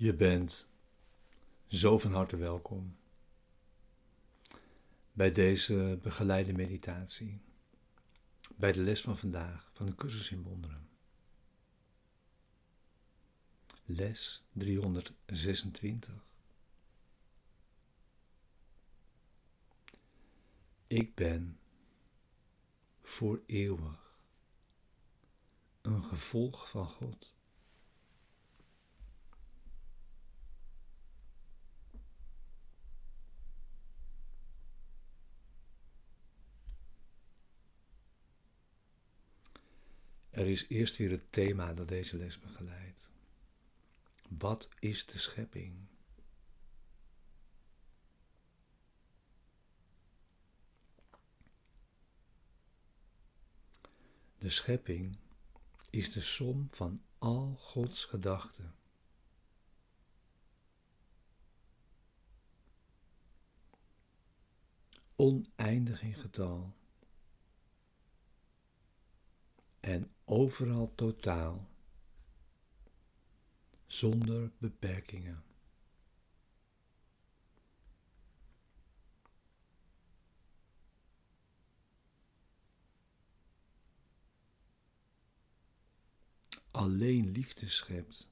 Je bent zo van harte welkom bij deze begeleide meditatie, bij de les van vandaag van de cursus in wonderen. Les 326. Ik ben voor eeuwig een gevolg van God. Er is eerst weer het thema dat deze les begeleidt. Wat is de schepping? De schepping is de som van al Gods gedachten. Oneindig in getal en overal totaal, zonder beperkingen. Alleen liefde schept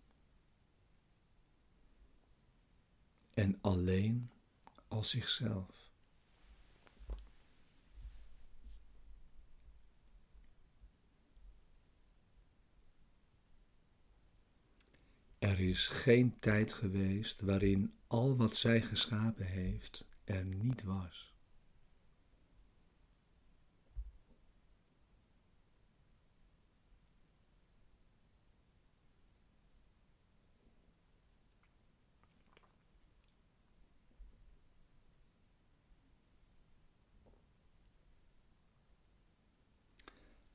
en alleen als zichzelf. Er is geen tijd geweest waarin al wat zij geschapen heeft er niet was.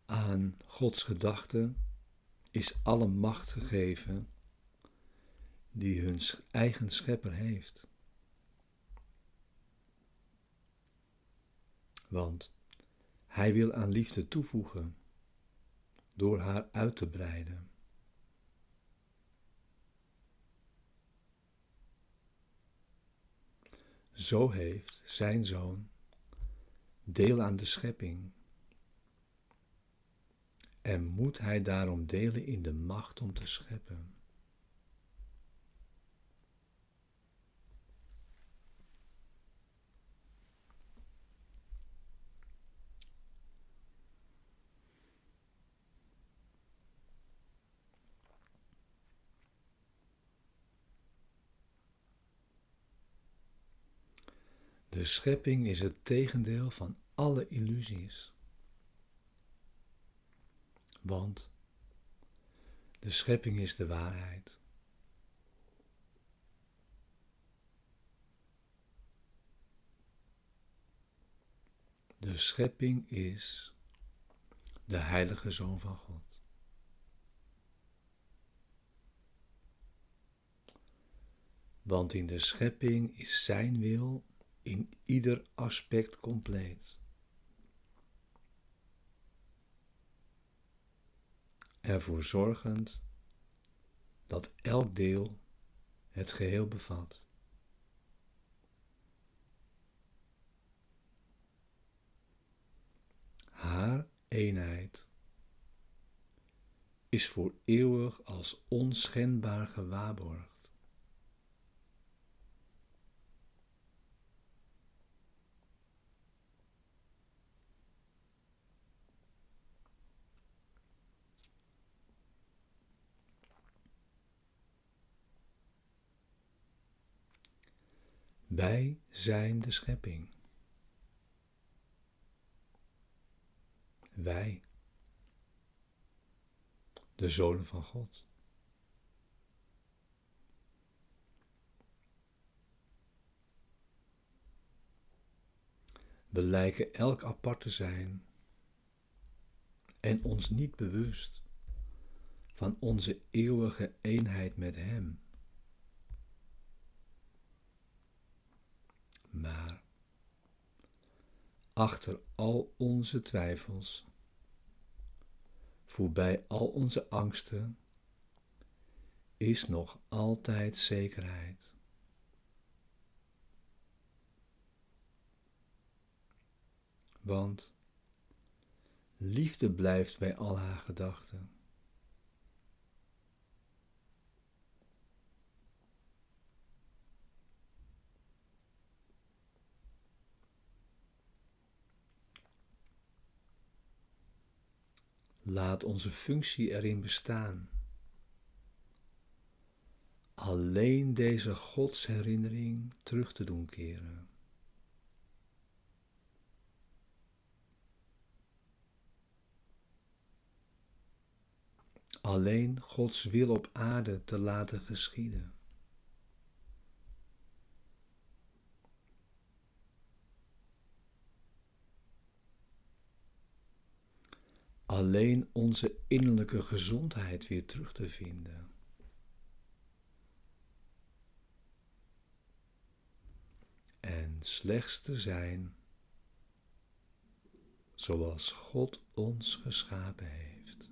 Aan Gods gedachten is alle macht gegeven die hun eigen schepper heeft. Want hij wil aan liefde toevoegen door haar uit te breiden. Zo heeft zijn zoon deel aan de schepping. En moet hij daarom delen in de macht om te scheppen. De schepping is het tegendeel van alle illusies. Want de schepping is de waarheid. De schepping is de heilige Zoon van God. Want in de schepping is Zijn wil in ieder aspect compleet. Ervoor zorgend dat elk deel het geheel bevat. Haar eenheid is voor eeuwig als onschendbaar gewaarborgd. Wij zijn de schepping. Wij, de zonen van God. We lijken elk apart te zijn en ons niet bewust van onze eeuwige eenheid met Hem. Maar achter al onze twijfels, voorbij al onze angsten, is nog altijd zekerheid. Want liefde blijft bij al haar gedachten. Laat onze functie erin bestaan. Alleen deze godsherinnering terug te doen keren. Alleen Gods wil op aarde te laten geschieden. Alleen onze innerlijke gezondheid weer terug te vinden. En slechts te zijn zoals God ons geschapen heeft.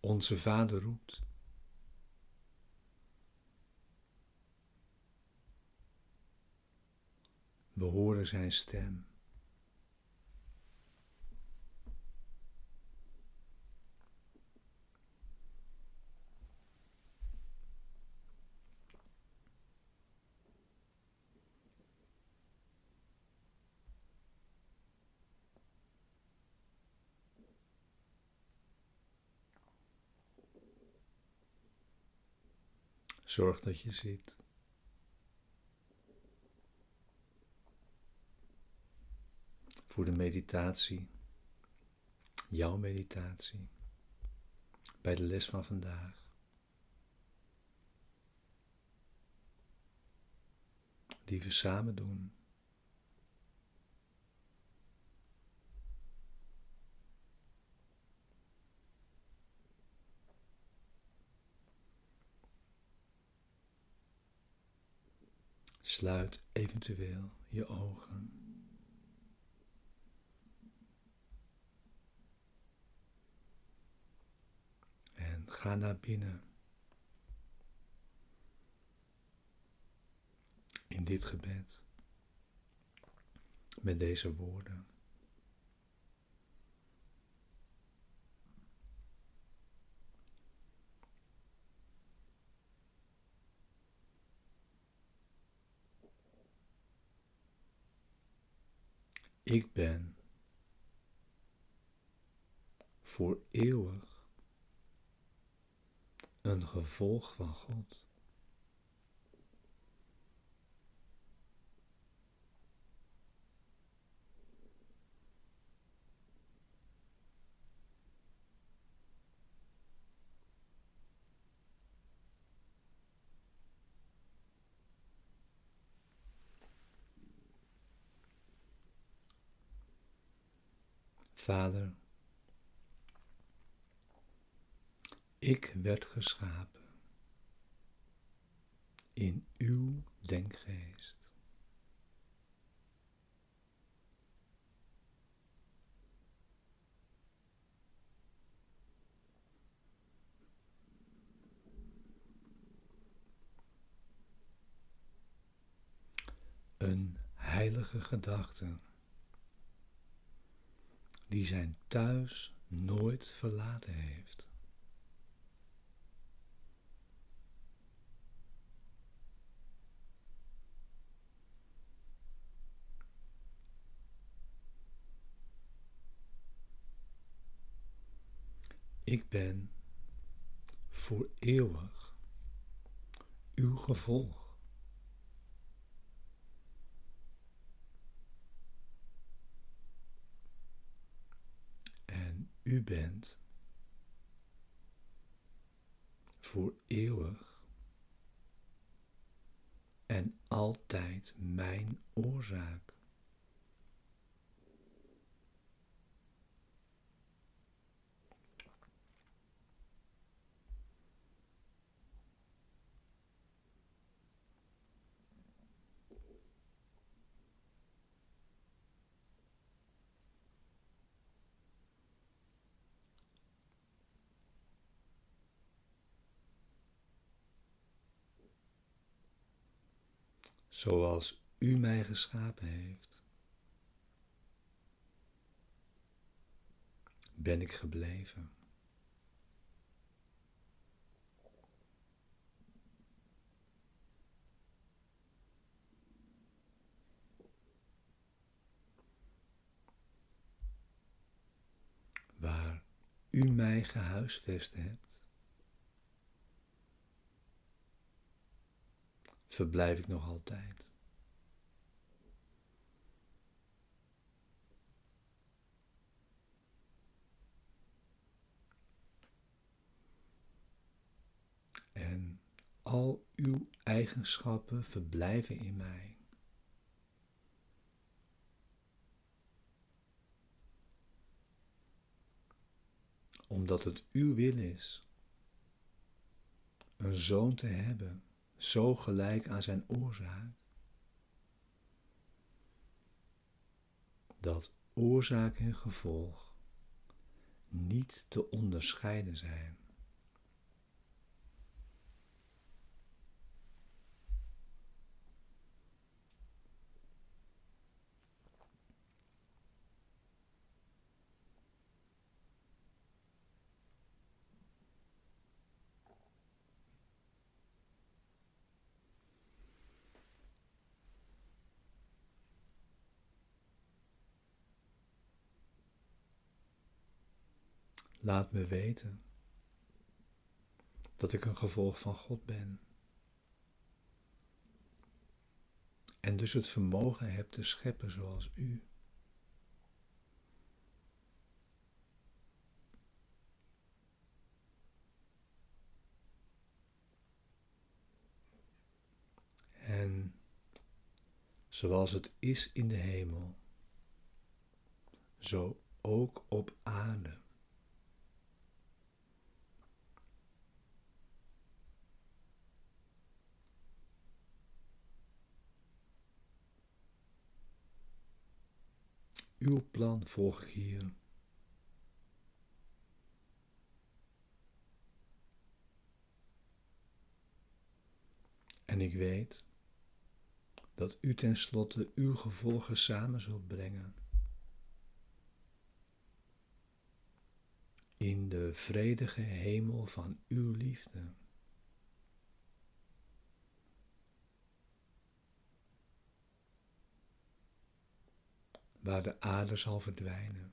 Onze Vader roept. We horen zijn stem. Zorg dat je ziet. Voor de meditatie, jouw meditatie, bij de les van vandaag. Die we samen doen. Sluit eventueel je ogen. Ga naar binnen. In dit gebed. Met deze woorden. Ik ben voor eeuwig een gevolg van God. Vader, Ik werd geschapen in uw denkgeest. Een heilige gedachte die zijn thuis nooit verlaten heeft. Ik ben voor eeuwig uw gevolg. En u bent voor eeuwig en altijd mijn oorzaak. Zoals U mij geschapen heeft, ben ik gebleven. Waar U mij gehuisvest hebt, verblijf ik nog altijd. En al uw eigenschappen verblijven in mij. Omdat het uw wil is een zoon te hebben zo gelijk aan zijn oorzaak, dat oorzaak en gevolg niet te onderscheiden zijn. Laat me weten dat ik een gevolg van God ben. En dus het vermogen heb te scheppen zoals u. En zoals het is in de hemel, zo ook op aarde. Uw plan volg ik hier. En ik weet dat u tenslotte uw gevolgen samen zult brengen. In de vredige hemel van uw liefde. Waar de aarde zal verdwijnen.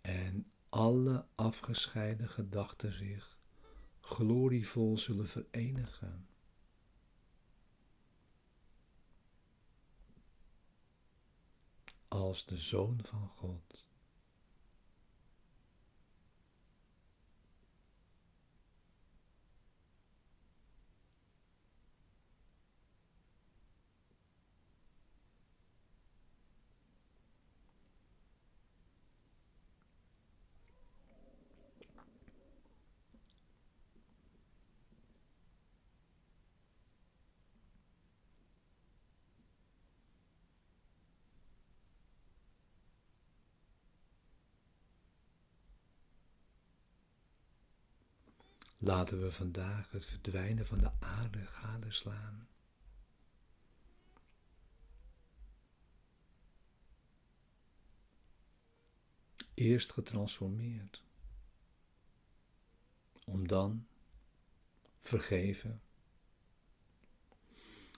En alle afgescheiden gedachten zich glorievol zullen verenigen. Als de Zoon van God. Laten we vandaag het verdwijnen van de aarde gadeslaan. Eerst getransformeerd, om dan vergeven,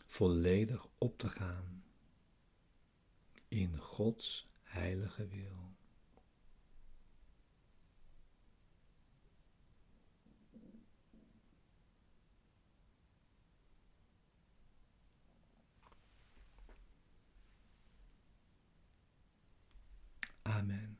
volledig op te gaan in Gods heilige wil. Amen.